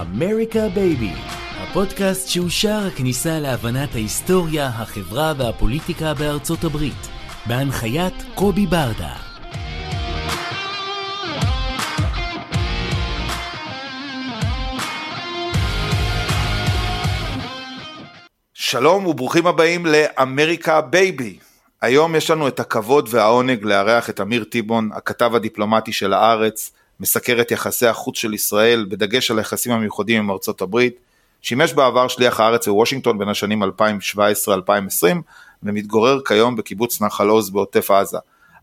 אמריקה בייבי, הפודקאסט שהוא שער הכניסה להבנת ההיסטוריה, החברה והפוליטיקה בארצות הברית, בהנחיית קובי ברדה. שלום וברוכים הבאים לאמריקה בייבי. היום יש לנו את הכבוד והעונג לארח את אמיר טיבון, הכתב הדיפלומטי של הארץ, מסקר את יחסי החוץ של ישראל, בדגש על היחסים המיוחדים עם ארצות הברית. שימש בעבר שליח הארץ בוושינגטון בין השנים 2017-2020, ומתגורר כיום בקיבוץ נחל עוז בעוטף עזה.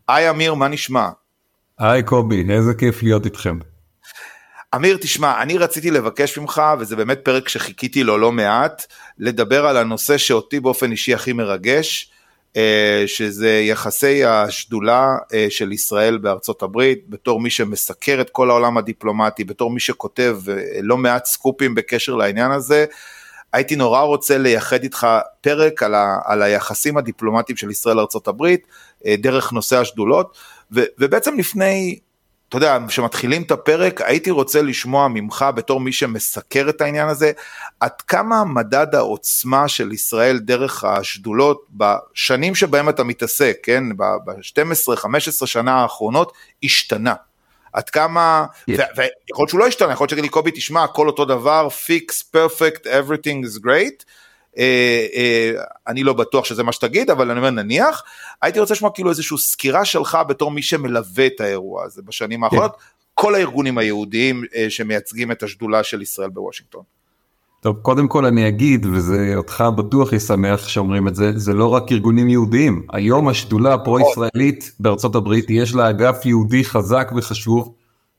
היי אמיר, מה נשמע? היי קובי, איזה כיף להיות איתכם. אמיר, תשמע, אני רציתי לבקש ממך, וזה באמת פרק שחיכיתי לו לא מעט, לדבר על הנושא שאותי באופן אישי הכי מרגש, שזה יחסי השדולה אה, של ישראל בארצות הברית, בתור מי שמסקר את כל העולם הדיפלומטי, בתור מי שכותב אה, לא מעט סקופים בקשר לעניין הזה, הייתי נורא רוצה לייחד איתך פרק על, ה, על היחסים הדיפלומטיים של ישראל לארצות הברית, דרך נושא השדולות, ו, ובעצם לפני אתה יודע, כשמתחילים את הפרק, הייתי רוצה לשמוע ממך בתור מי שמסקר את העניין הזה, עד כמה מדד העוצמה של ישראל דרך השדולות בשנים שבהם אתה מתעסק, כן, ב-12-15 שנה האחרונות, השתנה. עד כמה, yeah. ויכול להיות שהוא לא השתנה, יכול להיות שיגיד לי קובי תשמע הכל אותו דבר, fix, perfect, everything is great, אה, אה, אני לא בטוח שזה מה שתגיד, אבל אני אומר נניח, הייתי רוצה לשמוע כאילו איזושהי סקירה שלך בתור מי שמלווה את האירוע הזה בשנים האחרונות, כן. כל הארגונים היהודיים אה, שמייצגים את השדולה של ישראל בוושינגטון. טוב, קודם כל אני אגיד, וזה אותך בטוח ישמח שאומרים את זה, זה לא רק ארגונים יהודיים. היום השדולה הפרו-ישראלית בארצות הברית, יש לה אגף יהודי חזק וחשוב,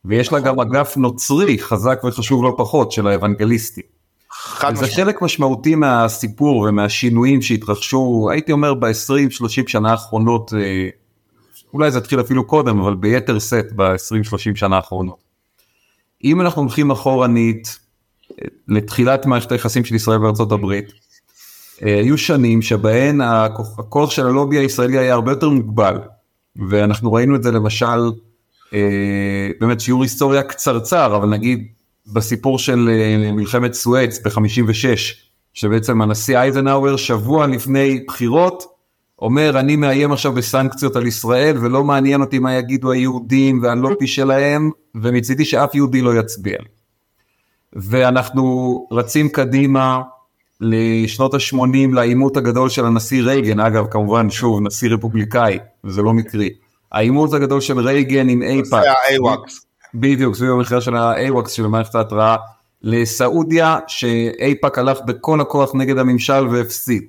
ויש לה גם אגף נוצרי חזק וחשוב לא פחות, של האוונגליסטים. זה חלק משמעותי מהסיפור ומהשינויים שהתרחשו הייתי אומר ב-20-30 שנה האחרונות אה, אולי זה התחיל אפילו קודם אבל ביתר סט ב-20-30 שנה האחרונות. אם אנחנו הולכים אחורנית אה, לתחילת מערכת היחסים של ישראל בארצות הברית אה, היו שנים שבהן הכוח של הלובי הישראלי היה הרבה יותר מוגבל ואנחנו ראינו את זה למשל באמת שיעור היסטוריה קצרצר אבל נגיד בסיפור של אה, מלחמת סואץ ב-56, שבעצם הנשיא אייזנהאואר שבוע לפני בחירות אומר אני מאיים עכשיו בסנקציות על ישראל ולא מעניין אותי מה יגידו היהודים והלובי שלהם ומצידי שאף יהודי לא יצביע. ואנחנו רצים קדימה לשנות ה-80 לעימות הגדול של הנשיא רייגן, אגב כמובן שוב נשיא רפובליקאי וזה לא מקרי, העימות הגדול של רייגן עם אייפאק. בדיוק, סביב המכירה של ה-AWACS של מערכת ההתראה לסעודיה, שאייפאק הלך בכל הכוח נגד הממשל והפסיד.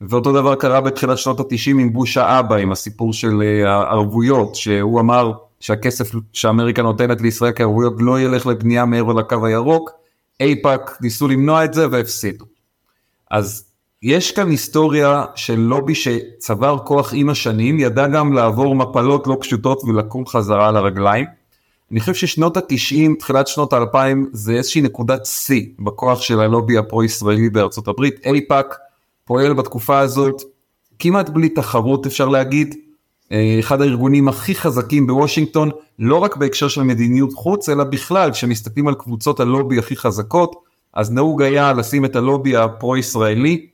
ואותו דבר קרה בתחילת שנות ה-90 עם בוש האבא, עם הסיפור של אה, הערבויות, שהוא אמר שהכסף שאמריקה נותנת לישראל כערבויות לא ילך לבנייה מעבר לקו הירוק, אייפאק ניסו למנוע את זה והפסידו. אז יש כאן היסטוריה של לובי שצבר כוח עם השנים, ידע גם לעבור מפלות לא פשוטות ולקום חזרה על הרגליים. אני חושב ששנות התשעים, תחילת שנות האלפיים, זה איזושהי נקודת שיא בכוח של הלובי הפרו-ישראלי בארצות הברית. אייפאק פועל בתקופה הזאת כמעט בלי תחרות אפשר להגיד, אה, אחד הארגונים הכי חזקים בוושינגטון, לא רק בהקשר של מדיניות חוץ, אלא בכלל, כשמסתכלים על קבוצות הלובי הכי חזקות, אז נהוג היה לשים את הלובי הפרו-ישראלי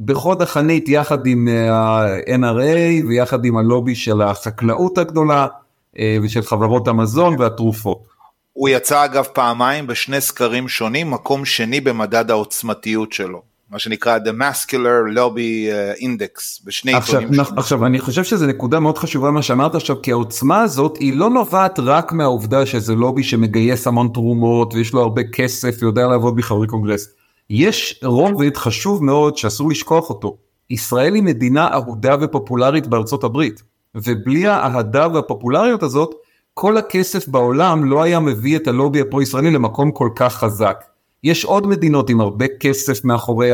בחוד החנית יחד עם אה, ה-NRA ויחד עם הלובי של החקלאות הגדולה, ושל חברות המזון והתרופות. הוא יצא אגב פעמיים בשני סקרים שונים, מקום שני במדד העוצמתיות שלו. מה שנקרא The Muscular Lobby אה, Index בשני עכשיו, עיתונים שונים. עכשיו אני חושב שזו נקודה מאוד חשובה מה שאמרת עכשיו כי העוצמה הזאת היא לא נובעת רק מהעובדה שזה לובי שמגייס המון תרומות ויש לו הרבה כסף ויודע לעבוד בחברי קונגרס. יש רובד חשוב מאוד שאסור לשכוח אותו. ישראל היא מדינה אהודה ופופולרית בארצות הברית. ובלי האהדה והפופולריות הזאת, כל הכסף בעולם לא היה מביא את הלובי הפרו-ישראלי למקום כל כך חזק. יש עוד מדינות עם הרבה כסף מאחורי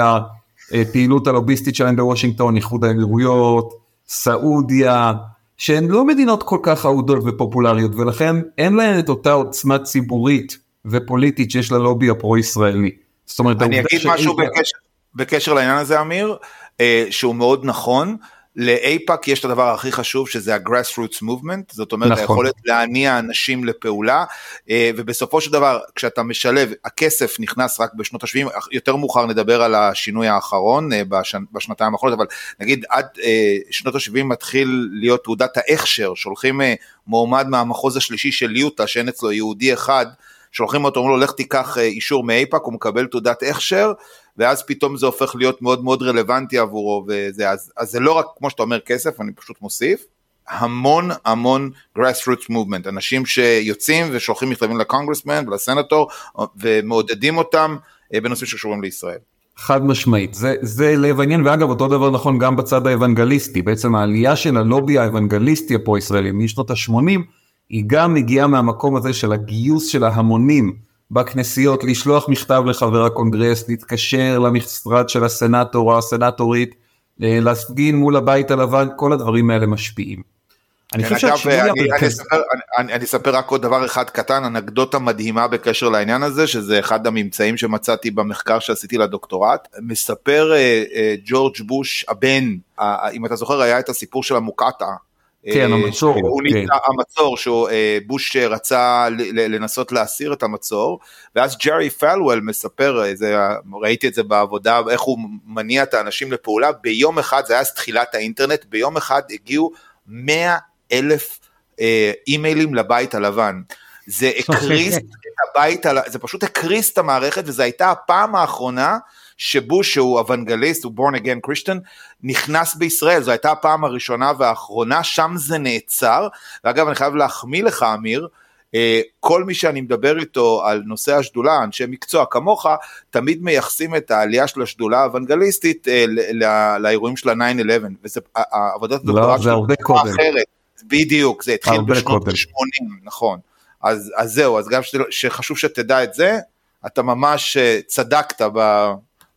הפעילות הלוביסטית שלהם בוושינגטון, איחוד האמירויות, סעודיה, שהן לא מדינות כל כך אהודות ופופולריות, ולכן אין להן את אותה עוצמה ציבורית ופוליטית שיש ללובי הפרו-ישראלי. זאת אומרת, אני אגיד משהו בקשר, בקשר לעניין הזה, אמיר, אה, שהוא מאוד נכון. לאייפאק יש את הדבר הכי חשוב שזה ה-grassroots movement, זאת אומרת נכון. היכולת להניע אנשים לפעולה, אה, ובסופו של דבר כשאתה משלב, הכסף נכנס רק בשנות ה-70, יותר מאוחר נדבר על השינוי האחרון אה, בשנ, בשנתיים האחרונות, אבל נגיד עד שנות ה-70 מתחיל להיות תעודת ההכשר, שולחים מועמד מהמחוז השלישי של יוטה שאין אצלו יהודי אחד, שולחים אותו, אומרים לו לך תיקח אישור מאייפאק, הוא מקבל תעודת הכשר, ואז פתאום זה הופך להיות מאוד מאוד רלוונטי עבורו, וזה, אז, אז זה לא רק כמו שאתה אומר כסף, אני פשוט מוסיף, המון המון grassroots movement, אנשים שיוצאים ושולחים מכתבים לקונגרסמן ולסנטור ומעודדים אותם אה, בנושאים שקשורים לישראל. חד משמעית, זה, זה לב העניין, ואגב אותו דבר נכון גם בצד האוונגליסטי, בעצם העלייה של הלובי האוונגליסטי הפרו-ישראלי משנות ה-80, היא גם מגיעה מהמקום הזה של הגיוס של ההמונים בכנסיות, לשלוח מכתב לחבר הקונגרס, להתקשר למשרד של הסנאטור או הסנאטורית, אה, להפגין מול הבית הלבן, כל הדברים האלה משפיעים. אני חושב שהשינוי המרכזי... אני אספר רק עוד דבר אחד קטן, אנקדוטה מדהימה בקשר לעניין הזה, שזה אחד הממצאים שמצאתי במחקר שעשיתי לדוקטורט. מספר אה, אה, ג'ורג' בוש הבן, אם אתה זוכר היה את הסיפור של המוקטעה, כן, אה, המצור. הוא כן. המצור, שבוש אה, רצה לנסות להסיר את המצור, ואז ג'רי פלוול מספר, אה, זה, ראיתי את זה בעבודה, איך הוא מניע את האנשים לפעולה, ביום אחד, זה היה אז תחילת האינטרנט, ביום אחד הגיעו 100 אלף אימיילים לבית הלבן. זה הקריס את הבית, זה פשוט הקריס את המערכת, וזו הייתה הפעם האחרונה שבוש שהוא אוונגליסט, הוא born again Christian, נכנס בישראל, זו הייתה הפעם הראשונה והאחרונה, שם זה נעצר, ואגב אני חייב להחמיא לך אמיר, אה, כל מי שאני מדבר איתו על נושא השדולה, אנשי מקצוע כמוך, תמיד מייחסים את העלייה של השדולה האוונגליסטית אה, לאירועים של ה-9-11, וזה עבודת לא, הדוקטורט שלו אחרת, בדיוק, זה התחיל בשנות ה-80, נכון, אז, אז זהו, אז גם שחשוב שתדע את זה, אתה ממש אה, צדקת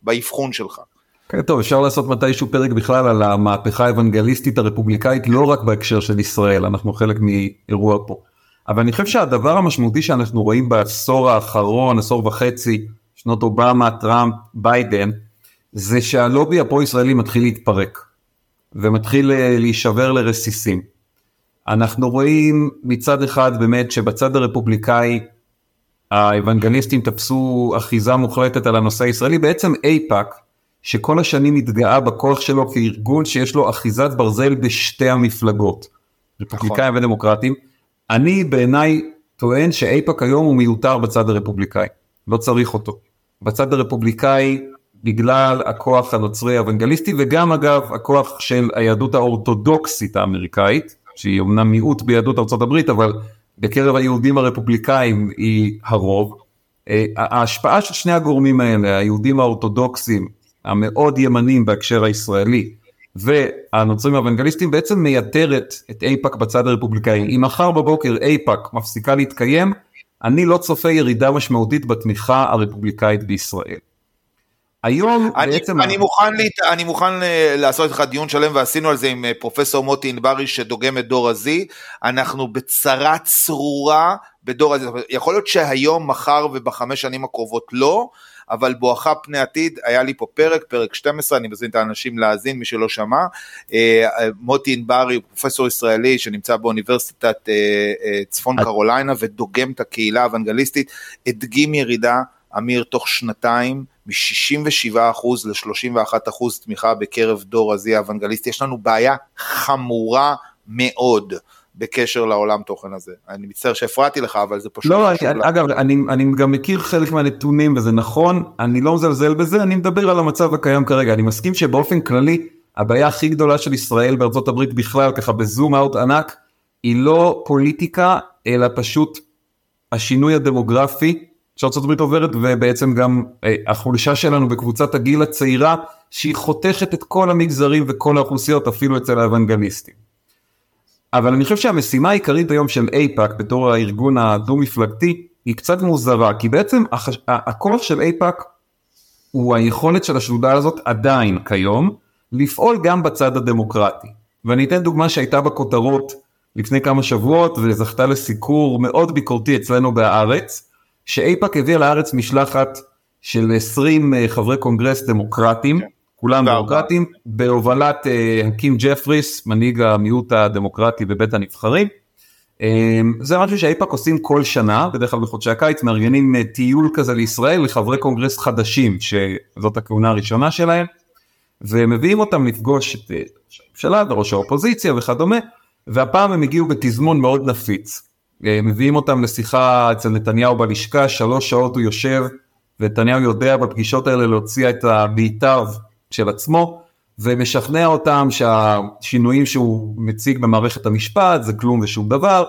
באבחון שלך. כן, טוב, אפשר לעשות מתישהו פרק בכלל על המהפכה האוונגליסטית הרפובליקאית, לא רק בהקשר של ישראל, אנחנו חלק מאירוע פה. אבל אני חושב שהדבר המשמעותי שאנחנו רואים בעשור האחרון, עשור וחצי, שנות אובמה, טראמפ, ביידן, זה שהלובי הפרו-ישראלי מתחיל להתפרק, ומתחיל אה, להישבר לרסיסים. אנחנו רואים מצד אחד באמת שבצד הרפובליקאי האוונגליסטים תפסו אחיזה מוחלטת על הנושא הישראלי, בעצם אייפאק, שכל השנים התגאה בכוח שלו כארגון שיש לו אחיזת ברזל בשתי המפלגות, רפובליקאים נכון. ודמוקרטים. אני בעיניי טוען שאייפאק היום הוא מיותר בצד הרפובליקאי, לא צריך אותו. בצד הרפובליקאי, בגלל הכוח הנוצרי האוונגליסטי, וגם אגב הכוח של היהדות האורתודוקסית האמריקאית, שהיא אמנם מיעוט ביהדות ארה"ב, אבל בקרב היהודים הרפובליקאים היא הרוב. אה, ההשפעה של שני הגורמים האלה, היהודים האורתודוקסים המאוד ימנים בהקשר הישראלי והנוצרים האוונגליסטים בעצם מייתרת את אייפאק בצד הרפובליקאי. אם מחר בבוקר אייפאק מפסיקה להתקיים, אני לא צופה ירידה משמעותית בתמיכה הרפובליקאית בישראל. היום אני, בעצם... אני מוכן, להת... אני מוכן אה, לעשות איתך דיון שלם ועשינו על זה עם אה, פרופסור מוטי ענברי שדוגם את דור הזי, אנחנו בצרה צרורה בדור הזי, יכול להיות שהיום, מחר ובחמש שנים הקרובות לא, אבל בואכה פני עתיד, היה לי פה פרק, פרק 12, אני מזמין את האנשים להאזין, מי שלא שמע. אה, מוטי ענברי, פרופסור ישראלי שנמצא באוניברסיטת צפון קרוליינה ודוגם את הקהילה האוונגליסטית, הדגים ירידה, אמיר, תוך שנתיים מ-67% ל-31% תמיכה בקרב דור הזי האוונגליסטי, יש לנו בעיה חמורה מאוד. בקשר לעולם תוכן הזה. אני מצטער שהפרעתי לך, אבל זה פשוט... לא, אני, אגב, אני, אני גם מכיר חלק מהנתונים וזה נכון, אני לא מזלזל בזה, אני מדבר על המצב הקיים כרגע. אני מסכים שבאופן כללי, הבעיה הכי גדולה של ישראל בארצות הברית בכלל, ככה בזום אאוט ענק, היא לא פוליטיקה, אלא פשוט השינוי הדמוגרפי שארצות הברית עוברת ובעצם גם אה, החולשה שלנו בקבוצת הגיל הצעירה שהיא חותכת את כל המגזרים וכל האוכלוסיות אפילו אצל האוונגליסטים. אבל אני חושב שהמשימה העיקרית היום של אייפאק בתור הארגון הדו-מפלגתי היא קצת מוזרה, כי בעצם החש... הכוח של אייפאק הוא היכולת של השדולה הזאת עדיין כיום לפעול גם בצד הדמוקרטי. ואני אתן דוגמה שהייתה בכותרות לפני כמה שבועות וזכתה לסיקור מאוד ביקורתי אצלנו בהארץ, שאייפאק הביא לארץ משלחת של 20 אה, חברי קונגרס דמוקרטים, כן. כולם דמוקרטים, בהובלת הקים אה, ג'פריס, מנהיג המיעוט הדמוקרטי בבית הנבחרים. אה, זה משהו שאייפאק עושים כל שנה, בדרך כלל בחודשי הקיץ, מארגנים טיול כזה לישראל לחברי קונגרס חדשים, שזאת הכהונה הראשונה שלהם, ומביאים אותם לפגוש את ראש הממשלה וראש האופוזיציה וכדומה, והפעם הם הגיעו בתזמון מאוד נפיץ. מביאים אותם לשיחה אצל נתניהו בלשכה, שלוש שעות הוא יושב, ונתניהו יודע בפגישות האלה להוציא את המיטב של עצמו, ומשכנע אותם שהשינויים שהוא מציג במערכת המשפט זה כלום ושום דבר,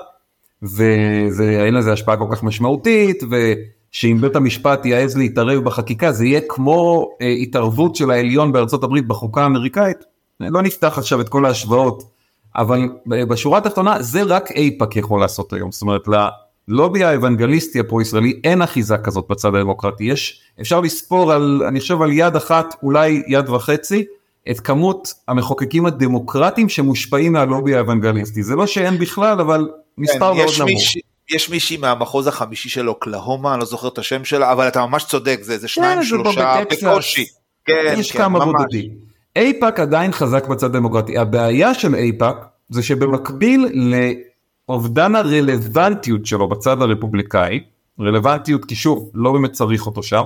ואין לזה השפעה כל כך משמעותית, ושאם בית המשפט יעז להתערב בחקיקה זה יהיה כמו אה, התערבות של העליון בארצות הברית בחוקה האמריקאית. לא נפתח עכשיו את כל ההשוואות, אבל בשורה התחתונה זה רק אייפאק יכול לעשות היום, זאת אומרת ללובי האוונגליסטי הפרו-ישראלי אין אחיזה כזאת בצד הדמוקרטי, יש, אפשר לספור על, אני חושב על יד אחת, אולי יד וחצי, את כמות המחוקקים הדמוקרטיים שמושפעים מהלובי האוונגליסטי, זה לא שאין בכלל, אבל מספר כן, מאוד נמוך. מיש, יש מישהי מהמחוז החמישי של אוקלהומה, אני לא זוכר את השם שלה, אבל אתה ממש צודק, זה, זה שניים כן, שלושה בקושי. כן, יש כן, כמה ממש. בודדים. אייפאק עדיין חזק בצד הדמוקרטי, הבעיה של אייפאק זה שבמקביל לאובדן הרלוונטיות שלו בצד הרפובליקאי, רלוונטיות כי שוב לא באמת צריך אותו שם,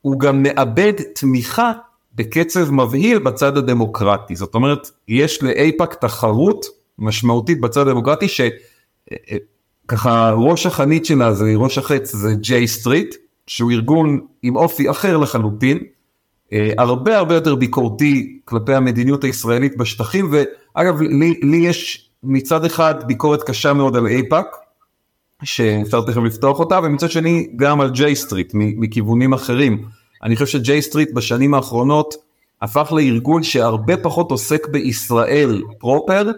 הוא גם מאבד תמיכה בקצב מבהיל בצד הדמוקרטי, זאת אומרת יש לאייפאק תחרות משמעותית בצד הדמוקרטי שככה ראש החנית שלה זה ראש החץ זה ג'יי סטריט שהוא ארגון עם אופי אחר לחלוטין, אה, הרבה הרבה יותר ביקורתי כלפי המדיניות הישראלית בשטחים ואגב לי, לי יש מצד אחד ביקורת קשה מאוד על אייפאק שאפשר תכף לפתוח אותה ומצד שני גם על ג'יי סטריט מכיוונים אחרים. אני חושב שג'יי סטריט בשנים האחרונות הפך לארגון שהרבה פחות עוסק בישראל proper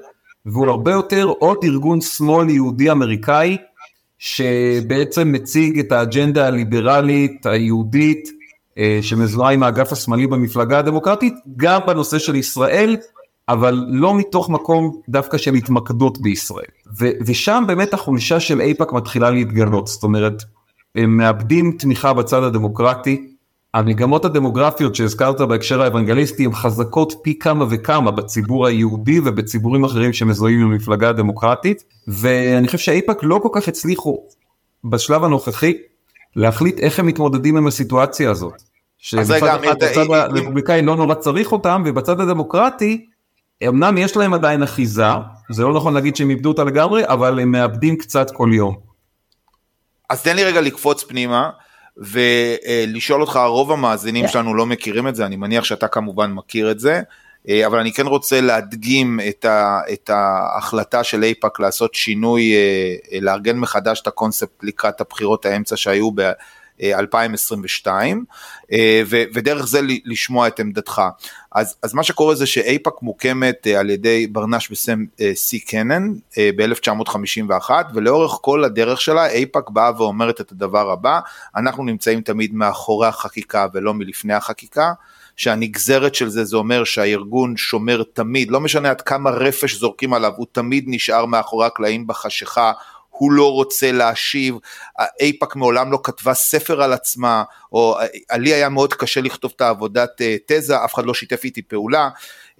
והוא הרבה יותר עוד ארגון שמאל יהודי אמריקאי שבעצם מציג את האג'נדה הליברלית היהודית אה, שמזוהה עם האגף השמאלי במפלגה הדמוקרטית, גם בנושא של ישראל, אבל לא מתוך מקום דווקא של התמקדות בישראל. ו- ושם באמת החולשה של אייפאק מתחילה להתגלות, זאת אומרת, הם מאבדים תמיכה בצד הדמוקרטי, המגמות הדמוגרפיות שהזכרת בהקשר האוונגליסטי הן חזקות פי כמה וכמה בציבור היהודי ובציבורים אחרים שמזוהים עם המפלגה הדמוקרטית, ואני חושב שאייפאק לא כל כך הצליחו בשלב הנוכחי להחליט איך הם מתמודדים עם הסיטואציה הזאת. שמצד אחד בצד הרפובליקאי לא נורא צריך אותם ובצד הדמוקרטי אמנם יש להם עדיין אחיזה זה לא נכון להגיד שהם איבדו אותה לגמרי אבל הם מאבדים קצת כל יום. אז תן לי רגע לקפוץ פנימה ולשאול אותך רוב המאזינים שלנו לא מכירים את זה אני מניח שאתה כמובן מכיר את זה אבל אני כן רוצה להדגים את, ה, את ההחלטה של אייפאק לעשות שינוי, אה, אה, לארגן מחדש את הקונספט לקראת הבחירות האמצע שהיו ב-2022, ודרך זה לשמוע את עמדתך. אז, אז מה שקורה זה שאייפאק מוקמת על ידי ברנש וסם סי קנן ב-1951, ולאורך כל הדרך שלה אייפאק באה ואומרת את הדבר הבא, אנחנו נמצאים תמיד מאחורי החקיקה ולא מלפני החקיקה. שהנגזרת של זה זה אומר שהארגון שומר תמיד, לא משנה עד כמה רפש זורקים עליו, הוא תמיד נשאר מאחורי הקלעים בחשיכה, הוא לא רוצה להשיב, אייפאק מעולם לא כתבה ספר על עצמה, או לי היה מאוד קשה לכתוב את העבודת אה, תזה, אף אחד לא שיתף איתי פעולה,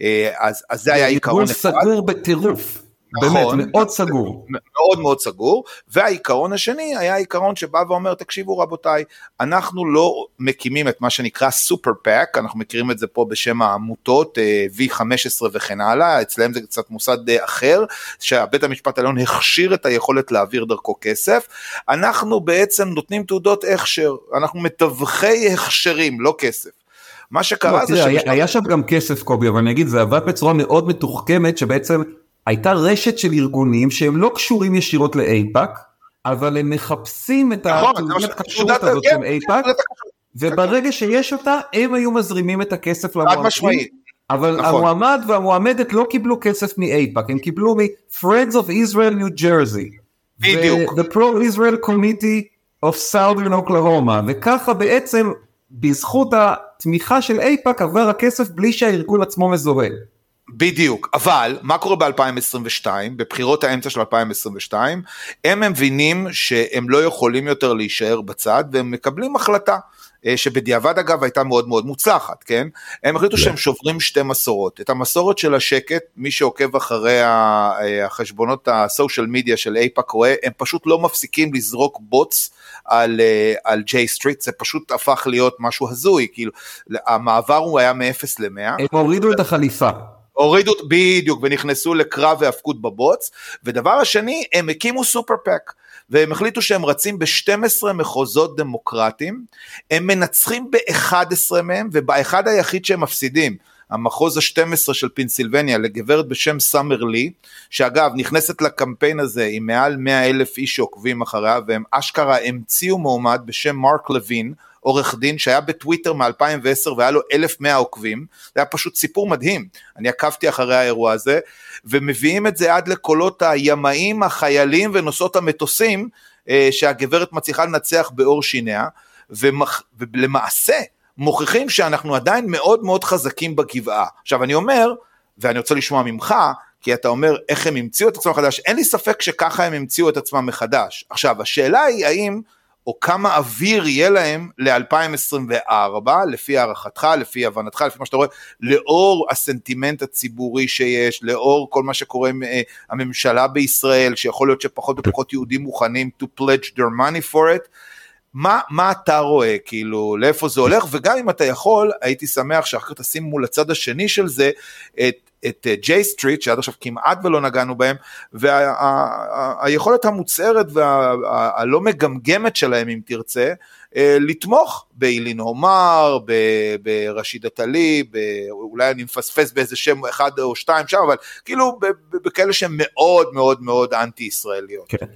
אה, אז, אז זה היה עיקרון. ארגון סגור בטירוף. נכון, באמת, מאוד סגור. מאוד מאוד סגור, והעיקרון השני היה עיקרון שבא ואומר, תקשיבו רבותיי, אנחנו לא מקימים את מה שנקרא super PAC, אנחנו מכירים את זה פה בשם העמותות, אה, V15 וכן הלאה, אצלם זה קצת מוסד אה, אחר, שהבית המשפט העליון הכשיר את היכולת להעביר דרכו כסף, אנחנו בעצם נותנים תעודות הכשר, אנחנו מתווכי הכשרים, לא כסף. מה שקרה לא, זה... תראה, היה, היה שם גם כסף קובי, אבל אני אגיד, זה עבד בצורה מאוד מתוחכמת, שבעצם הייתה רשת של ארגונים שהם לא קשורים ישירות לאייפאק, אבל הם מחפשים את נכון, התעודת הזאת של אייפאק, וברגע שיש אותה, הם היו מזרימים את הכסף למועמדים. אבל נכון. המועמד והמועמדת לא קיבלו כסף מאייפאק, הם קיבלו מ-Friends of Israel New Jersey. בדיוק. The Pro-Israel Committee of Southern Oklahoma, וככה בעצם בזכות התמיכה של אייפאק עבר הכסף בלי שהארגון עצמו מזוהה. בדיוק, אבל מה קורה ב-2022, בבחירות האמצע של 2022, הם מבינים שהם לא יכולים יותר להישאר בצד והם מקבלים החלטה. אה, שבדיעבד אגב הייתה מאוד מאוד מוצלחת, כן? הם החליטו שהם שוברים שתי מסורות. את המסורת של השקט, מי שעוקב אחרי אה, החשבונות ה social media של אייפאק רואה, הם פשוט לא מפסיקים לזרוק בוץ על, אה, על ג'יי סטריט, זה פשוט הפך להיות משהו הזוי, כאילו, המעבר הוא היה מ-0 ל-100. הם הורידו את החליפה. הורידו, בדיוק, ונכנסו לקרב והאבקות בבוץ, ודבר השני, הם הקימו super PAC. והם החליטו שהם רצים ב-12 מחוזות דמוקרטיים, הם מנצחים ב-11 מהם, ובאחד היחיד שהם מפסידים, המחוז ה-12 של פנסילבניה לגברת בשם סאמר לי, שאגב נכנסת לקמפיין הזה עם מעל 100 אלף איש שעוקבים אחריה, והם אשכרה המציאו מועמד בשם מרק לוין, עורך דין שהיה בטוויטר מ-2010 והיה לו 1,100 עוקבים, זה היה פשוט סיפור מדהים, אני עקבתי אחרי האירוע הזה, ומביאים את זה עד לקולות הימאים, החיילים ונושאות המטוסים, אה, שהגברת מצליחה לנצח בעור שיניה, ומח... ולמעשה מוכיחים שאנחנו עדיין מאוד מאוד חזקים בגבעה. עכשיו אני אומר, ואני רוצה לשמוע ממך, כי אתה אומר איך הם המציאו את עצמם מחדש, אין לי ספק שככה הם המציאו את עצמם מחדש. עכשיו, השאלה היא האם או כמה אוויר יהיה להם ל-2024, לפי הערכתך, לפי הבנתך, לפי מה שאתה רואה, לאור הסנטימנט הציבורי שיש, לאור כל מה שקורה עם uh, הממשלה בישראל, שיכול להיות שפחות ופחות יהודים מוכנים to pledge their money for it, מה, מה אתה רואה, כאילו, לאיפה זה הולך, וגם אם אתה יכול, הייתי שמח שאחר כך תשים מול הצד השני של זה את את ג'יי אה, סטריט שעד עכשיו כמעט ולא נגענו בהם והיכולת וה, המוצהרת והלא וה, מגמגמת שלהם אם תרצה אה, לתמוך באילין הומר, ברשיד עטלי, אולי אני מפספס באיזה שם אחד או שתיים שם, אבל כאילו בכאלה שהם מאוד מאוד מאוד אנטי ישראליות. כן.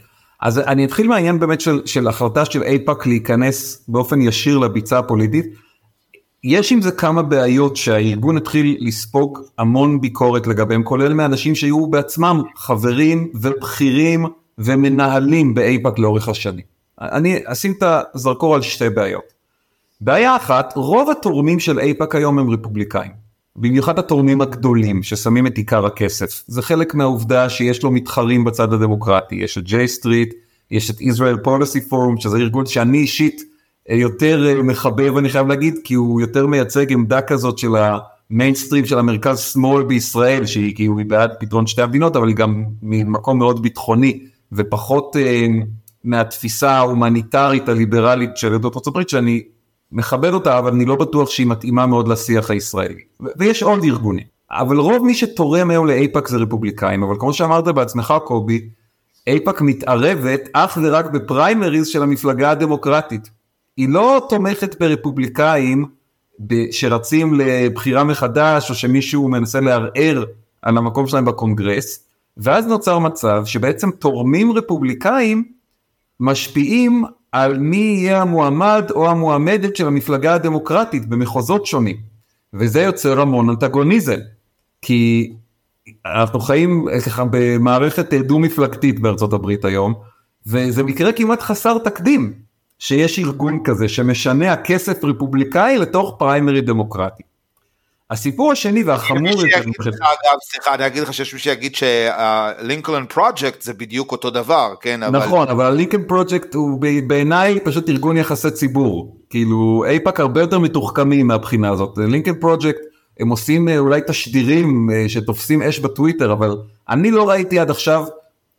אז אני אתחיל מהעניין באמת של, של החלטה של אייפאק להיכנס באופן ישיר לביצה הפוליטית. יש עם זה כמה בעיות שהארגון התחיל לספוג המון ביקורת לגביהם, כולל מאנשים שהיו בעצמם חברים ובכירים ומנהלים באייפאק לאורך השנים. אני אשים את הזרקור על שתי בעיות. בעיה אחת, רוב התורמים של אייפאק היום הם רפובליקאים. במיוחד התורמים הגדולים ששמים את עיקר הכסף. זה חלק מהעובדה שיש לו מתחרים בצד הדמוקרטי. יש את ג'יי סטריט, יש את Israel Policy Forum, שזה ארגון שאני אישית יותר אה, מחבב אני חייב להגיד כי הוא יותר מייצג עמדה כזאת של המיינסטרים של המרכז שמאל בישראל שהיא כאילו היא בעד פתרון שתי המדינות אבל היא גם ממקום מאוד ביטחוני ופחות אה, מהתפיסה ההומניטרית הליברלית של ארצות הברית שאני מכבד אותה אבל אני לא בטוח שהיא מתאימה מאוד לשיח הישראלי. ויש עוד ארגונים. אבל רוב מי שתורם היום לאייפאק זה רפובליקאים אבל כמו שאמרת בעצמך קובי אייפאק מתערבת אך ורק בפריימריז של המפלגה הדמוקרטית היא לא תומכת ברפובליקאים שרצים לבחירה מחדש או שמישהו מנסה לערער על המקום שלהם בקונגרס ואז נוצר מצב שבעצם תורמים רפובליקאים משפיעים על מי יהיה המועמד או המועמדת של המפלגה הדמוקרטית במחוזות שונים. וזה יוצר המון אנטגוניזם כי אנחנו חיים ככה במערכת דו מפלגתית בארצות הברית היום וזה מקרה כמעט חסר תקדים שיש ארגון כזה שמשנע כסף רפובליקאי לתוך פריימרי דמוקרטי. הסיפור השני והחמור יותר מבחינתי. אגב, סליחה, אני אגיד לך שיש מי שיגיד שה Lincoln Project זה בדיוק אותו דבר, כן? אבל... נכון, אבל ה Lincoln Project הוא בעיניי פשוט ארגון יחסי ציבור. כאילו, אייפאק הרבה יותר מתוחכמים מהבחינה הזאת. Lincoln Project, הם עושים אה, אולי תשדירים אה, שתופסים אש בטוויטר, אבל אני לא ראיתי עד עכשיו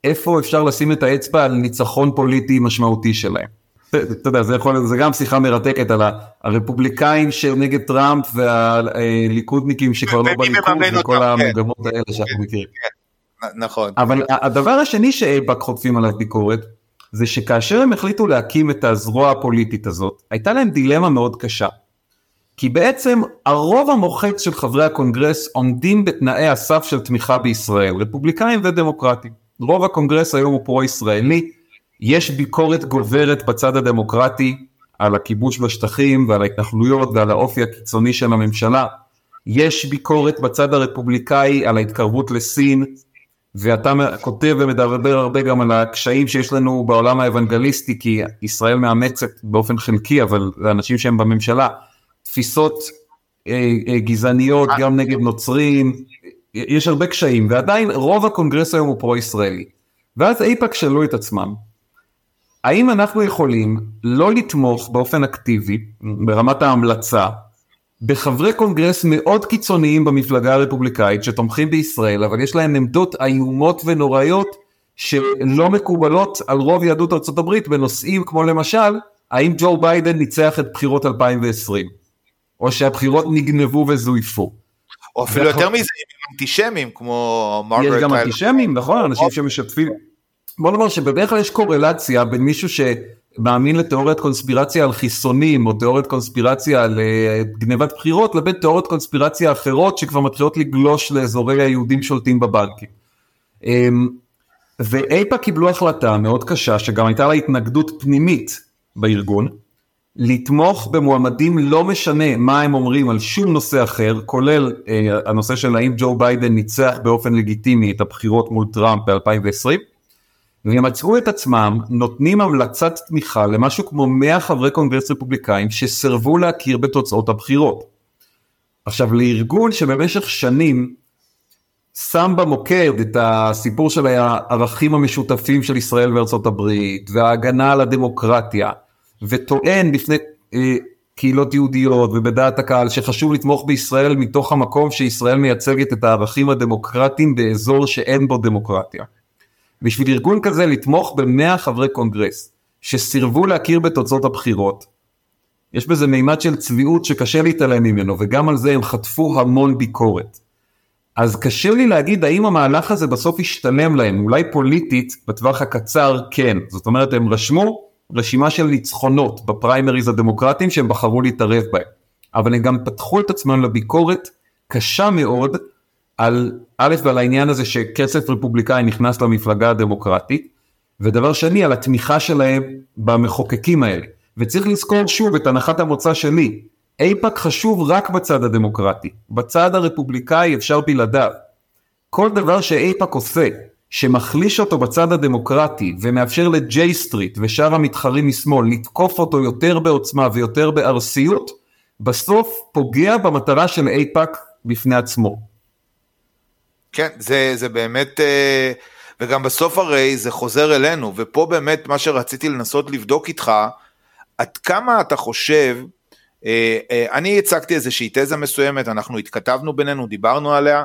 איפה אפשר לשים את האצבע על ניצחון פוליטי משמעותי שלהם. אתה יודע, זה יכול, זה גם שיחה מרתקת על הרפובליקאים שנגד טראמפ והליכודניקים שכבר לא בליכוד וכל כן. המגמות האלה שאנחנו כן, מכירים. כן, נכון. אבל הדבר השני שאייפאק חוטפים עליו ביקורת, זה שכאשר הם החליטו להקים את הזרוע הפוליטית הזאת, הייתה להם דילמה מאוד קשה. כי בעצם הרוב המוחץ של חברי הקונגרס עומדים בתנאי הסף של תמיכה בישראל, רפובליקאים ודמוקרטים. רוב הקונגרס היום הוא פרו-ישראלי, יש ביקורת גוברת בצד הדמוקרטי על הכיבוש בשטחים ועל ההתנחלויות ועל האופי הקיצוני של הממשלה. יש ביקורת בצד הרפובליקאי על ההתקרבות לסין, ואתה כותב ומדבר הרבה גם על הקשיים שיש לנו בעולם האוונגליסטי, כי ישראל מאמצת באופן חלקי, אבל לאנשים שהם בממשלה, תפיסות אה, אה, גזעניות גם נגד נוצרים, יש הרבה קשיים, ועדיין רוב הקונגרס היום הוא פרו-ישראלי. ואז אייפאק שאלו את עצמם, האם אנחנו יכולים לא לתמוך באופן אקטיבי, ברמת ההמלצה, בחברי קונגרס מאוד קיצוניים במפלגה הרפובליקאית שתומכים בישראל, אבל יש להם עמדות איומות ונוראיות שלא מקובלות על רוב יהדות ארה"ב בנושאים כמו למשל, האם ג'ו ביידן ניצח את בחירות 2020, או שהבחירות נגנבו וזויפו. או אפילו יותר מזה, אנטישמים כמו מרגרט יש גם אנטישמים, נכון, אנשים שמשתפים. בוא נאמר שבדרך כלל יש קורלציה בין מישהו שמאמין לתיאוריית קונספירציה על חיסונים או תיאוריית קונספירציה על אה, גנבת בחירות לבין תיאוריות קונספירציה אחרות שכבר מתחילות לגלוש לאזורי היהודים שולטים בבנקים. אמ, ואיפה קיבלו החלטה מאוד קשה שגם הייתה לה התנגדות פנימית בארגון לתמוך במועמדים לא משנה מה הם אומרים על שום נושא אחר כולל אה, הנושא של האם ג'ו ביידן ניצח באופן לגיטימי את הבחירות מול טראמפ ב-2020 והם מצאו את עצמם נותנים המלצת תמיכה למשהו כמו 100 חברי קונגרס רפובליקאים שסרבו להכיר בתוצאות הבחירות. עכשיו לארגון שבמשך שנים שם במוקד את הסיפור של הערכים המשותפים של ישראל וארצות הברית וההגנה על הדמוקרטיה וטוען בפני אה, קהילות יהודיות ובדעת הקהל שחשוב לתמוך בישראל מתוך המקום שישראל מייצגת את הערכים הדמוקרטיים באזור שאין בו דמוקרטיה. בשביל ארגון כזה לתמוך במאה חברי קונגרס שסירבו להכיר בתוצאות הבחירות, יש בזה מימד של צביעות שקשה להתעלם ממנו וגם על זה הם חטפו המון ביקורת. אז קשה לי להגיד האם המהלך הזה בסוף ישתלם להם, אולי פוליטית בטווח הקצר כן, זאת אומרת הם רשמו רשימה של ניצחונות בפריימריז הדמוקרטיים שהם בחרו להתערב בהם, אבל הם גם פתחו את עצמם לביקורת קשה מאוד על א' ועל העניין הזה שכסף רפובליקאי נכנס למפלגה הדמוקרטית, ודבר שני על התמיכה שלהם במחוקקים האלה. וצריך לזכור שוב את הנחת המוצא שלי, אייפאק חשוב רק בצד הדמוקרטי, בצד הרפובליקאי אפשר בלעדיו. כל דבר שאייפאק עושה, שמחליש אותו בצד הדמוקרטי ומאפשר לג'יי סטריט ושאר המתחרים משמאל לתקוף אותו יותר בעוצמה ויותר בארסיות, בסוף פוגע במטרה של אייפאק בפני עצמו. כן, זה, זה באמת, אה, וגם בסוף הרי זה חוזר אלינו, ופה באמת מה שרציתי לנסות לבדוק איתך, עד כמה אתה חושב, אה, אה, אני הצגתי איזושהי תזה מסוימת, אנחנו התכתבנו בינינו, דיברנו עליה,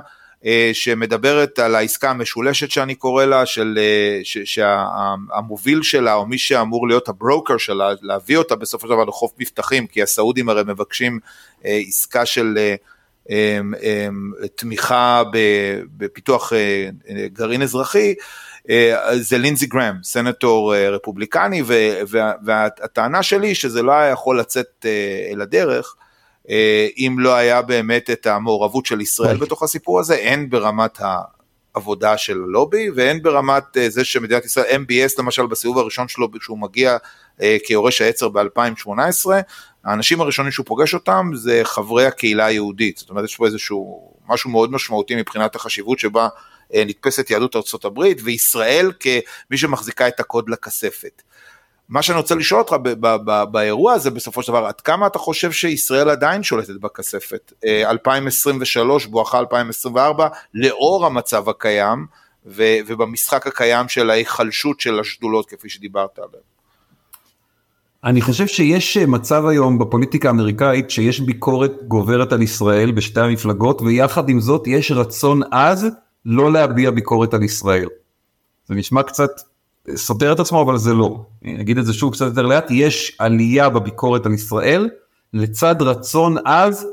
שמדברת על העסקה המשולשת שאני קורא לה, של, שהמוביל שלה, או מי שאמור להיות הברוקר שלה, להביא אותה בסופו של דבר לחוף מבטחים, כי הסעודים הרי מבקשים עסקה של תמיכה בפיתוח אה, גרעין אזרחי, אה, זה לינזי גרם, סנטור אה, רפובליקני, והטענה שלי שזה לא היה יכול לצאת אל הדרך אם לא היה באמת את המעורבות של ישראל בתוך הסיפור הזה, הן ברמת העבודה של הלובי והן ברמת זה שמדינת ישראל, MBS למשל בסיבוב הראשון שלו כשהוא מגיע כיורש העצר ב-2018, האנשים הראשונים שהוא פוגש אותם זה חברי הקהילה היהודית, זאת אומרת יש פה איזשהו משהו מאוד משמעותי מבחינת החשיבות שבה אה, נתפסת יהדות ארצות הברית וישראל כמי שמחזיקה את הקוד לכספת. מה שאני רוצה לשאול אותך באירוע הזה בסופו של דבר, עד כמה אתה חושב שישראל עדיין שולטת בכספת? 2023 אה, בואכה 2024 לאור המצב הקיים ובמשחק הקיים של ההיחלשות של השדולות כפי שדיברת עליהן. אני חושב שיש אה, מצב היום בפוליטיקה האמריקאית שיש ביקורת גוברת על ישראל בשתי המפלגות ויחד עם זאת יש רצון עז לא להביע ביקורת על ישראל. זה נשמע קצת אה, סותר את עצמו אבל זה לא. אני אגיד את זה שוב קצת יותר לאט, יש עלייה בביקורת על ישראל לצד רצון עז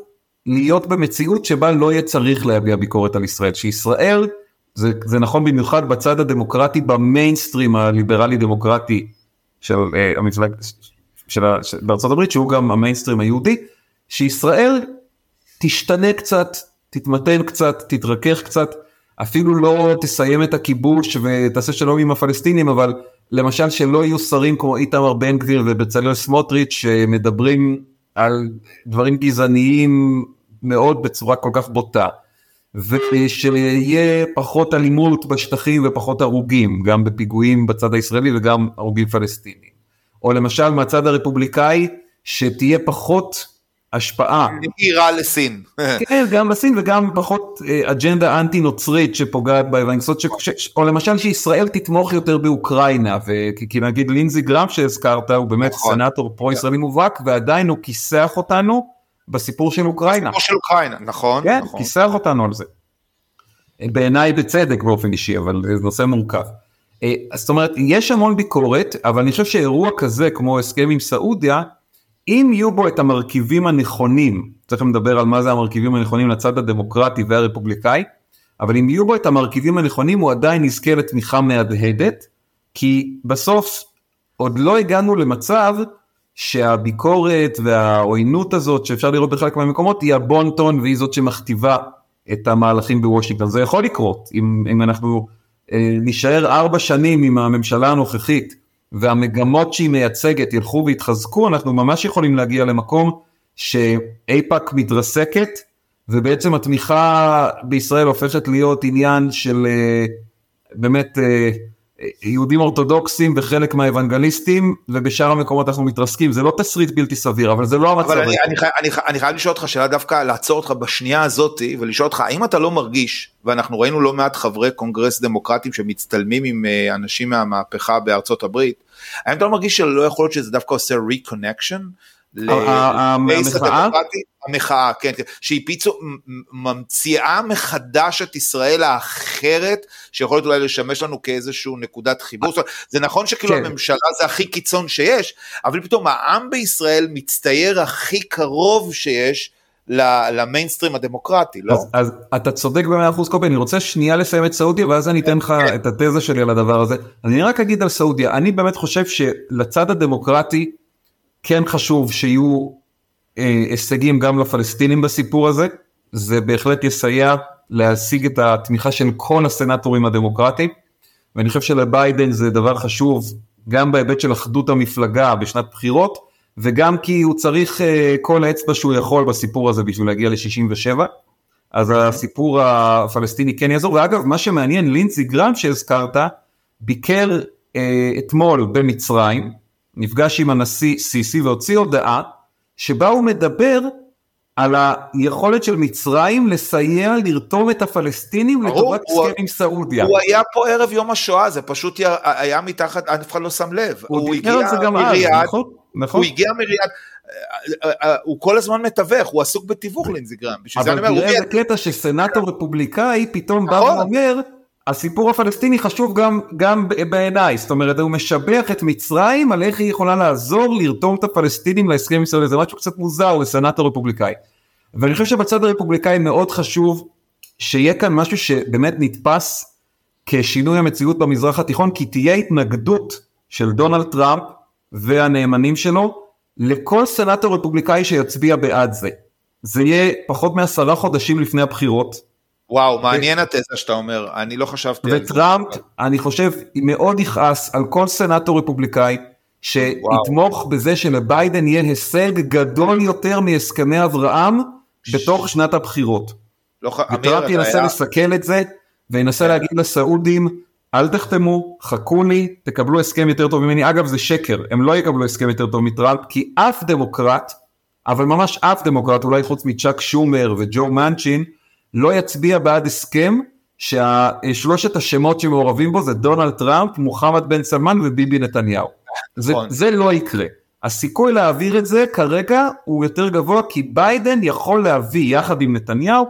להיות במציאות שבה לא יהיה צריך להביע ביקורת על ישראל. שישראל, זה, זה נכון במיוחד בצד הדמוקרטי במיינסטרים הליברלי דמוקרטי של uh, המפלג, של, של, בארצות הברית שהוא גם המיינסטרים היהודי, שישראל תשתנה קצת, תתמתן קצת, תתרכך קצת, אפילו לא תסיים את הכיבוש ותעשה שלום עם הפלסטינים, אבל למשל שלא יהיו שרים כמו איתמר בן גביר ובצלאל סמוטריץ' שמדברים על דברים גזעניים מאוד בצורה כל כך בוטה, ושיהיה פחות אלימות בשטחים ופחות הרוגים, גם בפיגועים בצד הישראלי וגם הרוגים פלסטינים. או למשל מהצד הרפובליקאי, שתהיה פחות השפעה. נהירה לסין. כן, גם לסין וגם פחות אה, אג'נדה אנטי נוצרית שפוגעת באבנגסות, ש... או למשל שישראל תתמוך יותר באוקראינה, כי נגיד לינזי גרם שהזכרת הוא באמת נכון. סנאטור פרו-ישראלי מובהק ועדיין הוא כיסח אותנו בסיפור של אוקראינה. בסיפור של אוקראינה, נכון. כן, נכון. כיסח אותנו על זה. בעיניי בצדק באופן אישי, אבל זה נושא מורכב. אה, זאת אומרת, יש המון ביקורת, אבל אני חושב שאירוע כזה כמו הסכם עם סעודיה, אם יהיו בו את המרכיבים הנכונים, תכף נדבר על מה זה המרכיבים הנכונים לצד הדמוקרטי והרפובליקאי, אבל אם יהיו בו את המרכיבים הנכונים הוא עדיין יזכה לתמיכה מהדהדת, כי בסוף עוד לא הגענו למצב שהביקורת והעוינות הזאת שאפשר לראות בחלק מהמקומות היא הבונטון והיא זאת שמכתיבה את המהלכים בוושינגטון. זה יכול לקרות אם, אם אנחנו נישאר ארבע שנים עם הממשלה הנוכחית והמגמות שהיא מייצגת ילכו ויתחזקו, אנחנו ממש יכולים להגיע למקום שאיפא"ק מתרסקת, ובעצם התמיכה בישראל הופכת להיות עניין של אה, באמת אה, יהודים אורתודוקסים וחלק מהאוונגליסטים, ובשאר המקומות אנחנו מתרסקים, זה לא תסריט בלתי סביר, אבל זה לא המצב. אבל אני, אני, אני, אני חייב לשאול אותך שאלה דווקא, לעצור אותך בשנייה הזאתי, ולשאול אותך, האם אתה לא מרגיש, ואנחנו ראינו לא מעט חברי קונגרס דמוקרטים שמצטלמים עם אה, אנשים מהמהפכה בארצות הברית, האם אתה לא מרגיש שלא יכול להיות שזה דווקא עושה reconnection? המחאה? המחאה, כן, כן, שהיא פיצו, ממציאה מחדש את ישראל האחרת, שיכולת אולי לשמש לנו כאיזשהו נקודת חיבור, זה נכון שכאילו כן. הממשלה זה הכי קיצון שיש, אבל פתאום העם בישראל מצטייר הכי קרוב שיש, למיינסטרים הדמוקרטי, לא? אז, אז אתה צודק במאה אחוז קובי, אני רוצה שנייה לסיים את סעודיה ואז אני אתן לך את התזה שלי על הדבר הזה. אני רק אגיד על סעודיה, אני באמת חושב שלצד הדמוקרטי כן חשוב שיהיו אה, הישגים גם לפלסטינים בסיפור הזה, זה בהחלט יסייע להשיג את התמיכה של כל הסנטורים הדמוקרטיים, ואני חושב שלביידן זה דבר חשוב גם בהיבט של אחדות המפלגה בשנת בחירות, וגם כי הוא צריך uh, כל אצבע שהוא יכול בסיפור הזה בשביל להגיע ל-67, אז הסיפור הפלסטיני כן יעזור, ואגב מה שמעניין לינצי גרם שהזכרת, ביקר uh, אתמול במצרים, נפגש עם הנשיא סיסי והוציא הודעה שבה הוא מדבר על היכולת של מצרים לסייע לרתום את הפלסטינים לטובת הסכם עם סעודיה. הוא היה פה ערב יום השואה, זה פשוט היה מתחת, אף אחד לא שם לב. הוא, הוא דיבר על זה גם אז, נכון? נכון. הוא הגיע מריאד, אה, אה, הוא כל הזמן מתווך, הוא עסוק בתיווך לינזיגרם. אבל תראה איזה קטע שסנאטור רפובליקאי פתאום בא נכון. ואומר, הסיפור הפלסטיני חשוב גם, גם בעיניי, זאת אומרת הוא משבח את מצרים על איך היא יכולה לעזור לרתום את הפלסטינים להסכם ישראל, זה משהו קצת מוזר לסנאטור רפובליקאי. ואני חושב שבצד הרפובליקאי מאוד חשוב שיהיה כאן משהו שבאמת נתפס כשינוי המציאות במזרח התיכון, כי תהיה התנגדות של דונלד טראמפ והנאמנים שלו לכל סנאטור רפובליקאי שיצביע בעד זה. זה יהיה פחות מעשרה חודשים לפני הבחירות. וואו, מעניין ו... התזה שאתה אומר, אני לא חשבתי על זה. וטראמפ, אני חושב, מאוד יכעס על כל סנאטור רפובליקאי שיתמוך בזה שלביידן יהיה הישג גדול יותר מהסכמי אברהם בתוך שנת הבחירות. לא, וטראמפ ינסה היה... לסכל את זה, וינסה להגיד לסעודים, אל תחתמו, חכו לי, תקבלו הסכם יותר טוב ממני. אגב זה שקר, הם לא יקבלו הסכם יותר טוב מטראמפ, כי אף דמוקרט, אבל ממש אף דמוקרט, אולי חוץ מצ'אק שומר וג'ו מנצ'ין, לא יצביע בעד הסכם ששלושת השמות שמעורבים בו זה דונלד טראמפ, מוחמד בן סלמן וביבי נתניהו. זה, נכון. זה לא יקרה. הסיכוי להעביר את זה כרגע הוא יותר גבוה כי ביידן יכול להביא יחד עם נתניהו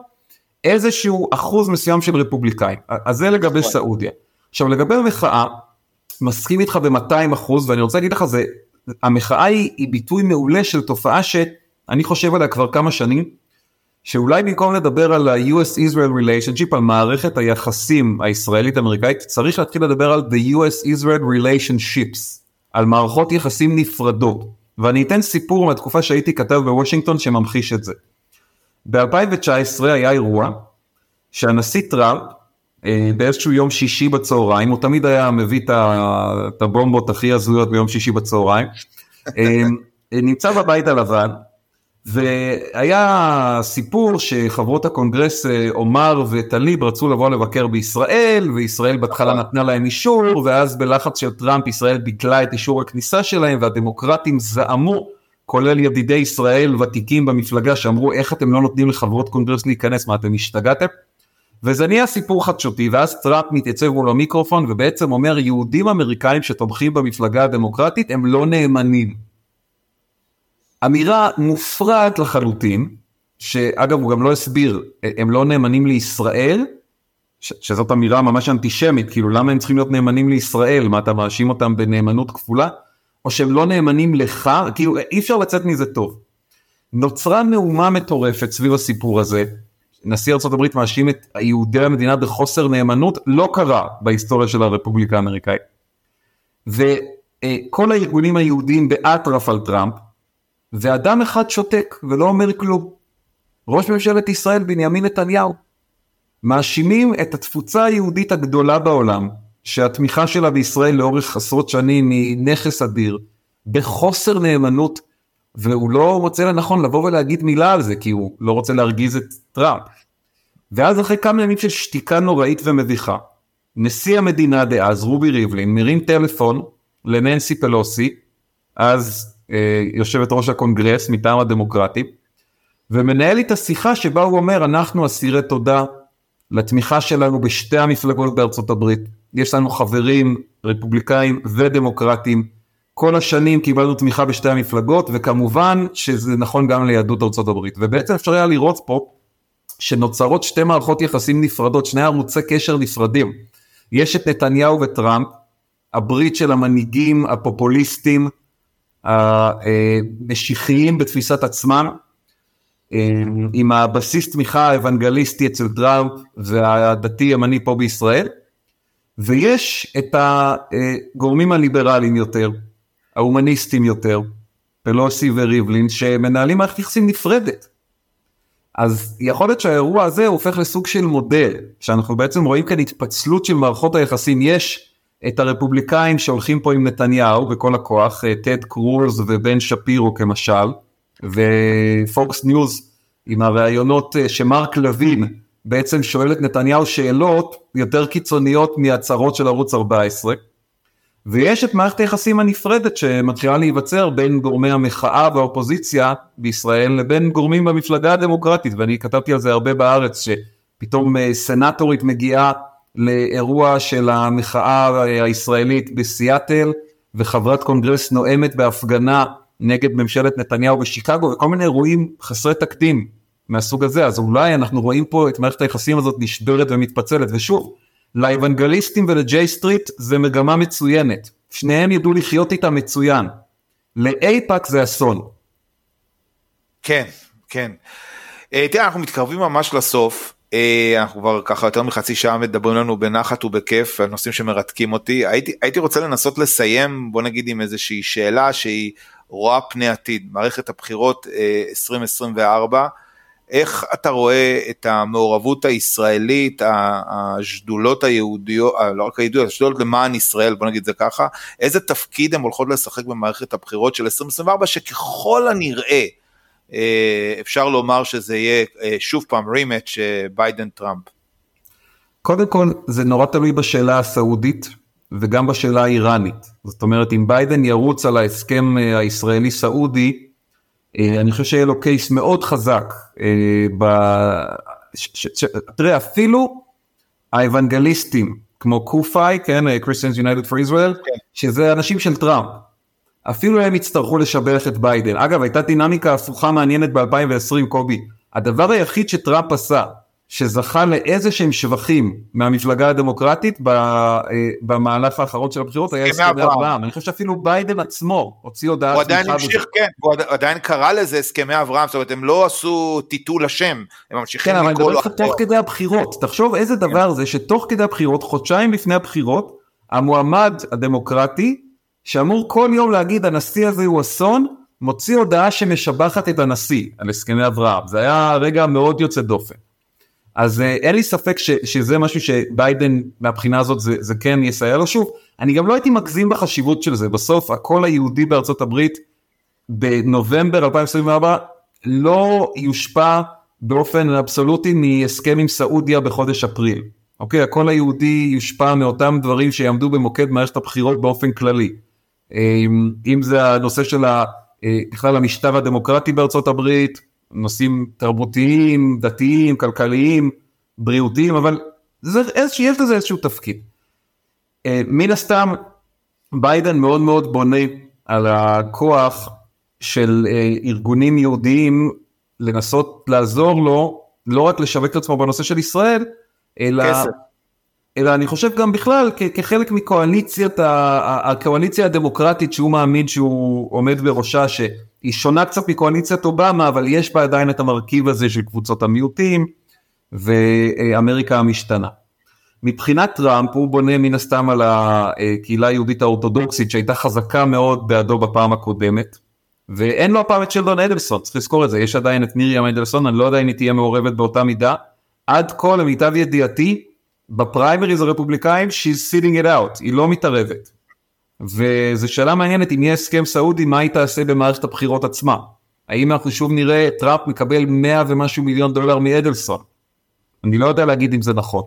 איזשהו אחוז מסוים של רפובליקאים. אז זה לגבי נכון. סעודיה. עכשיו לגבי המחאה, מסכים איתך ב-200 אחוז ואני רוצה להגיד לך זה, המחאה היא, היא ביטוי מעולה של תופעה שאני חושב עליה כבר כמה שנים, שאולי במקום לדבר על ה-US-Israel relationship, על מערכת היחסים הישראלית-אמריקאית, צריך להתחיל לדבר על the US-Israel relationships, על מערכות יחסים נפרדות. ואני אתן סיפור מהתקופה שהייתי כתב בוושינגטון שממחיש את זה. ב-2019 היה אירוע שהנשיא טראמפ אה, באיזשהו יום שישי בצהריים, הוא תמיד היה מביא את הבומבות הכי הזויות ביום שישי בצהריים, אה, נמצא בבית הלבן, והיה סיפור שחברות הקונגרס אה, עומר וטליב רצו לבוא לבקר בישראל, וישראל בהתחלה נתנה להם אישור, ואז בלחץ של טראמפ ישראל ביטלה את אישור הכניסה שלהם, והדמוקרטים זעמו, כולל ידידי ישראל ותיקים במפלגה שאמרו איך אתם לא נותנים לחברות קונגרס להיכנס, מה אתם השתגעתם? וזה נהיה סיפור חדשותי, ואז טראמפ מתייצב מול המיקרופון ובעצם אומר יהודים אמריקאים שתומכים במפלגה הדמוקרטית הם לא נאמנים. אמירה מופרעת לחלוטין, שאגב הוא גם לא הסביר, הם לא נאמנים לישראל, ש- שזאת אמירה ממש אנטישמית, כאילו למה הם צריכים להיות נאמנים לישראל, מה אתה מאשים אותם בנאמנות כפולה, או שהם לא נאמנים לך, כאילו אי אפשר לצאת מזה טוב. נוצרה מהומה מטורפת סביב הסיפור הזה, נשיא ארה"ב מאשים את יהודי המדינה בחוסר נאמנות, לא קרה בהיסטוריה של הרפובליקה האמריקאית. וכל הארגונים היהודיים באטרף על טראמפ, ואדם אחד שותק ולא אומר כלום. ראש ממשלת ישראל בנימין נתניהו. מאשימים את התפוצה היהודית הגדולה בעולם, שהתמיכה שלה בישראל לאורך עשרות שנים היא נכס אדיר, בחוסר נאמנות, והוא לא מוצא לנכון לבוא ולהגיד מילה על זה, כי הוא לא רוצה להרגיז את טראמפ. ואז אחרי כמה ימים של שתיקה נוראית ומביכה, נשיא המדינה דאז, רובי ריבלין, מרים טלפון לננסי פלוסי, אז יושבת ראש הקונגרס מטעם הדמוקרטים, ומנהל איתה שיחה שבה הוא אומר אנחנו אסירי תודה לתמיכה שלנו בשתי המפלגות בארצות הברית, יש לנו חברים רפובליקאים ודמוקרטים, כל השנים קיבלנו תמיכה בשתי המפלגות וכמובן שזה נכון גם ליהדות ארצות הברית. ובעצם אפשר היה לראות פה שנוצרות שתי מערכות יחסים נפרדות, שני ערוצי קשר נפרדים. יש את נתניהו וטראמפ, הברית של המנהיגים הפופוליסטים המשיחיים בתפיסת עצמם, עם הבסיס תמיכה האוונגליסטי אצל טראמפ והדתי ימני פה בישראל, ויש את הגורמים הליברליים יותר, ההומניסטים יותר, פלוסי וריבלין, שמנהלים מערכת יחסים נפרדת. אז יכול להיות שהאירוע הזה הופך לסוג של מודל, שאנחנו בעצם רואים כאן התפצלות של מערכות היחסים, יש את הרפובליקאים שהולכים פה עם נתניהו בכל הכוח, אה, טד קרוז ובן שפירו כמשל, ו Fox News עם הראיונות אה, שמרק לוין בעצם שואל את נתניהו שאלות יותר קיצוניות מהצהרות של ערוץ 14. ויש את מערכת היחסים הנפרדת שמתחילה להיווצר בין גורמי המחאה והאופוזיציה בישראל לבין גורמים במפלגה הדמוקרטית ואני כתבתי על זה הרבה בארץ שפתאום אה, סנטורית מגיעה לאירוע של המחאה הישראלית בסיאטל וחברת קונגרס נואמת בהפגנה נגד ממשלת נתניהו בשיקגו וכל מיני אירועים חסרי תקדים מהסוג הזה. אז אולי אנחנו רואים פה את מערכת היחסים הזאת נשברת ומתפצלת. ושוב לאוונגליסטים ולג'יי סטריט זה מגמה מצוינת. שניהם ידעו לחיות איתה מצוין. לאייפאק זה אסון. כן כן. אה, תראה אנחנו מתקרבים ממש לסוף אנחנו כבר ככה יותר מחצי שעה מדברים לנו בנחת ובכיף על נושאים שמרתקים אותי. הייתי, הייתי רוצה לנסות לסיים, בוא נגיד עם איזושהי שאלה שהיא רואה פני עתיד, מערכת הבחירות 2024, אה, איך אתה רואה את המעורבות הישראלית, השדולות היהודיות, אה, לא רק היהודיות, השדולות למען ישראל, בוא נגיד זה ככה, איזה תפקיד הן הולכות לשחק במערכת הבחירות של 2024, שככל הנראה, אה, אפשר לומר שזה יהיה אה, שוב פעם רימץ' אה, ביידן טראמפ. קודם כל זה נורא תלוי בשאלה הסעודית וגם בשאלה האיראנית. זאת אומרת אם ביידן ירוץ על ההסכם הישראלי סעודי, אני חושב שיהיה לו case מאוד חזק. ב... ש... ש... תראה אפילו האוונגליסטים כמו CUFI, כן, Christians United for Israel, כן. שזה אנשים של טראמפ. אפילו הם יצטרכו לשבח את ביידן. אגב, הייתה דינמיקה הפוכה מעניינת ב-2020, קובי. הדבר היחיד שטראמפ עשה, שזכה לאיזה שהם שבחים מהמפלגה הדמוקרטית אה, במהלך האחרון של הבחירות היה הסכמי אברהם. אני חושב שאפילו ביידן עצמו הוציא הודעה הוא עדיין המשיך, כן, הוא עדיין קרא לזה הסכמי אברהם, זאת אומרת הם לא עשו טיטול השם, הם ממשיכים לקרוא לו... כן, אבל אני מדבר איתך תוך כדי הבחירות, תחשוב איזה דבר זה שתוך כדי הבחירות, חודשיים לפני הבחירות, המועמד הדמוקרטי שאמור כל יום להגיד הנשיא הזה הוא אסון, מוציא הודעה שמשבחת את הנשיא על הסכמי אברהם. זה היה רגע מאוד יוצא דופן. אז אה, אין לי ספק ש, שזה משהו שביידן מהבחינה הזאת זה, זה כן יסייע לו שוב. אני גם לא הייתי מגזים בחשיבות של זה, בסוף הקול היהודי בארצות הברית בנובמבר 2024 לא יושפע באופן אבסולוטי מהסכם עם סעודיה בחודש אפריל. אוקיי, הקול היהודי יושפע מאותם דברים שיעמדו במוקד מערכת הבחירות באופן כללי. אם זה הנושא של אה, בכלל המשטר הדמוקרטי בארצות הברית, נושאים תרבותיים, דתיים, כלכליים, בריאותיים, אבל זה יש לזה איזשהו תפקיד. אה, מן הסתם, ביידן מאוד מאוד בונה על הכוח של אה, ארגונים יהודיים לנסות לעזור לו, לא רק לשווק את עצמו בנושא של ישראל, אלא, אלא אני חושב גם בכלל כחלק מקואליציית, הקואליציה הדמוקרטית שהוא מאמין שהוא עומד בראשה, שהיא שונה קצת מקואליציית אובמה, אבל יש בה עדיין את המרכיב הזה של קבוצות המיעוטים ואמריקה המשתנה. מבחינת טראמפ הוא בונה מן הסתם על הקהילה היהודית האורתודוקסית שהייתה חזקה מאוד בעדו בפעם הקודמת. ואין לו הפעם את שלדון אדלסון, צריך לזכור את זה, יש עדיין את מירי אדלסון, אני לא יודע אם היא תהיה מעורבת באותה מידה. עד כה למיטב ידיעתי, בפריימריז הרפובליקאים, she's sitting it out, היא לא מתערבת. וזו שאלה מעניינת, אם יהיה הסכם סעודי, מה היא תעשה במערכת הבחירות עצמה? האם אנחנו שוב נראה טראמפ מקבל 100 ומשהו מיליון דולר מאדלסון? אני לא יודע להגיד אם זה נכון.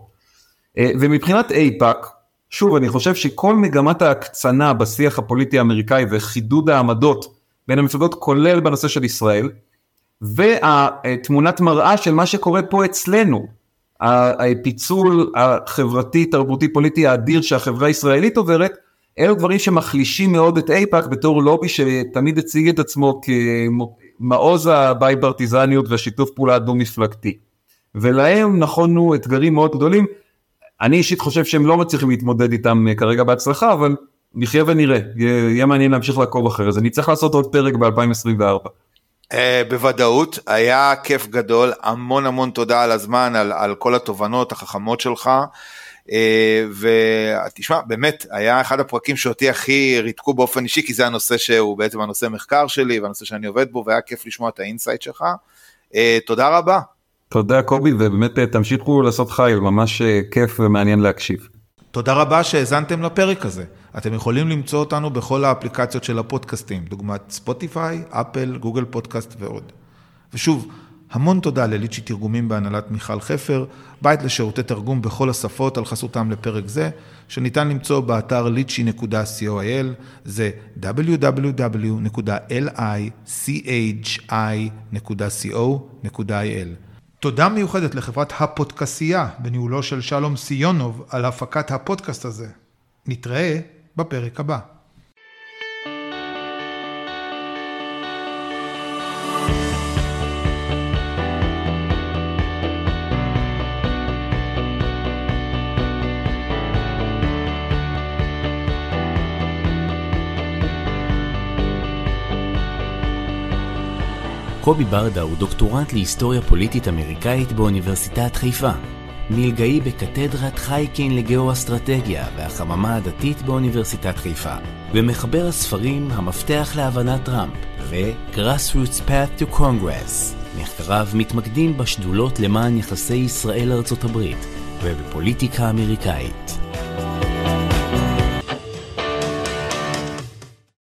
אה, ומבחינת אייפאק, שוב, אני חושב שכל מגמת ההקצנה בשיח הפוליטי האמריקאי וחידוד העמדות בין המפלגות כולל בנושא של ישראל, והתמונת מראה של מה שקורה פה אצלנו, הפיצול החברתי, תרבותי, פוליטי האדיר שהחברה הישראלית עוברת, אלו דברים שמחלישים מאוד את אייפאק בתור לובי שתמיד הציג את עצמו כמעוז הביי-פרטיזניות והשיתוף פעולה הדו מפלגתי. ולהם נכונו אתגרים מאוד גדולים, אני אישית חושב שהם לא מצליחים להתמודד איתם כרגע בהצלחה, אבל נחיה ונראה, יהיה מעניין להמשיך לעקוב אחרי זה, נצטרך לעשות עוד פרק ב-2024. Uh, בוודאות, היה כיף גדול, המון המון תודה על הזמן, על, על כל התובנות החכמות שלך. Uh, ותשמע, באמת, היה אחד הפרקים שאותי הכי ריתקו באופן אישי, כי זה הנושא שהוא בעצם הנושא מחקר שלי, והנושא שאני עובד בו, והיה כיף לשמוע את ה insight שלך. Uh, תודה רבה. תודה קובי, ובאמת תמשיכו לעשות חייל, ממש כיף ומעניין להקשיב. תודה רבה שהאזנתם לפרק הזה. אתם יכולים למצוא אותנו בכל האפליקציות של הפודקאסטים, דוגמת ספוטיפיי, אפל, גוגל פודקאסט ועוד. ושוב, המון תודה לליצ'י תרגומים בהנהלת מיכל חפר, בית לשירותי תרגום בכל השפות על חסותם לפרק זה, שניתן למצוא באתר lichy.coil, זה www.lichi.co.il. תודה מיוחדת לחברת הפודקסייה בניהולו של שלום סיונוב על הפקת הפודקאסט הזה. נתראה בפרק הבא. קובי ברדה הוא דוקטורנט להיסטוריה פוליטית אמריקאית באוניברסיטת חיפה. מלגאי בקתדרת חייקין לגאו-אסטרטגיה והחממה הדתית באוניברסיטת חיפה. ומחבר הספרים המפתח להבנת טראמפ ו-Grassroots Path to Congress. מחקריו מתמקדים בשדולות למען יחסי ישראל-ארצות הברית ובפוליטיקה אמריקאית.